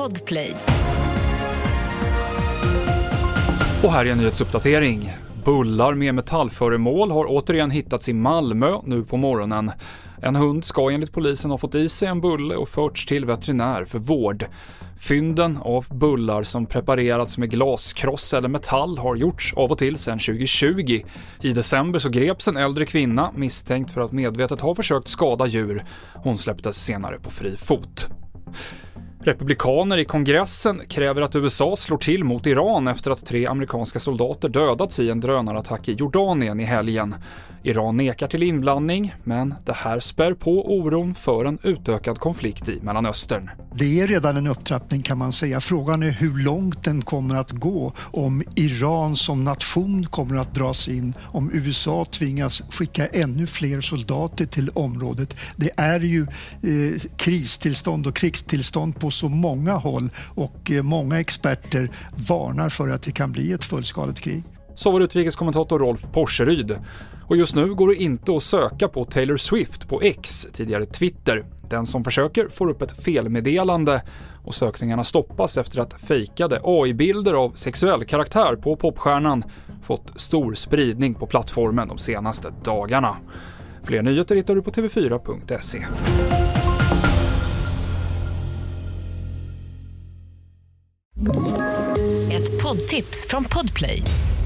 Podplay. Och här är en nyhetsuppdatering. Bullar med metallföremål har återigen hittats i Malmö nu på morgonen. En hund ska enligt polisen ha fått i sig en bulle och förts till veterinär för vård. Fynden av bullar som preparerats med glaskross eller metall har gjorts av och till sedan 2020. I december så greps en äldre kvinna misstänkt för att medvetet ha försökt skada djur. Hon släpptes senare på fri fot. Republikaner i kongressen kräver att USA slår till mot Iran efter att tre amerikanska soldater dödats i en drönarattack i Jordanien i helgen. Iran nekar till inblandning, men det här spär på oron för en utökad konflikt i Mellanöstern. Det är redan en upptrappning kan man säga. Frågan är hur långt den kommer att gå. Om Iran som nation kommer att dras in, om USA tvingas skicka ännu fler soldater till området. Det är ju eh, kristillstånd och krigstillstånd på så många håll och eh, många experter varnar för att det kan bli ett fullskaligt krig. Så var utrikeskommentator Rolf Porseryd. Och just nu går det inte att söka på Taylor Swift på X, tidigare Twitter. Den som försöker får upp ett felmeddelande och sökningarna stoppas efter att fejkade AI-bilder av sexuell karaktär på popstjärnan fått stor spridning på plattformen de senaste dagarna. Fler nyheter hittar du på tv4.se. Ett poddtips från Podplay.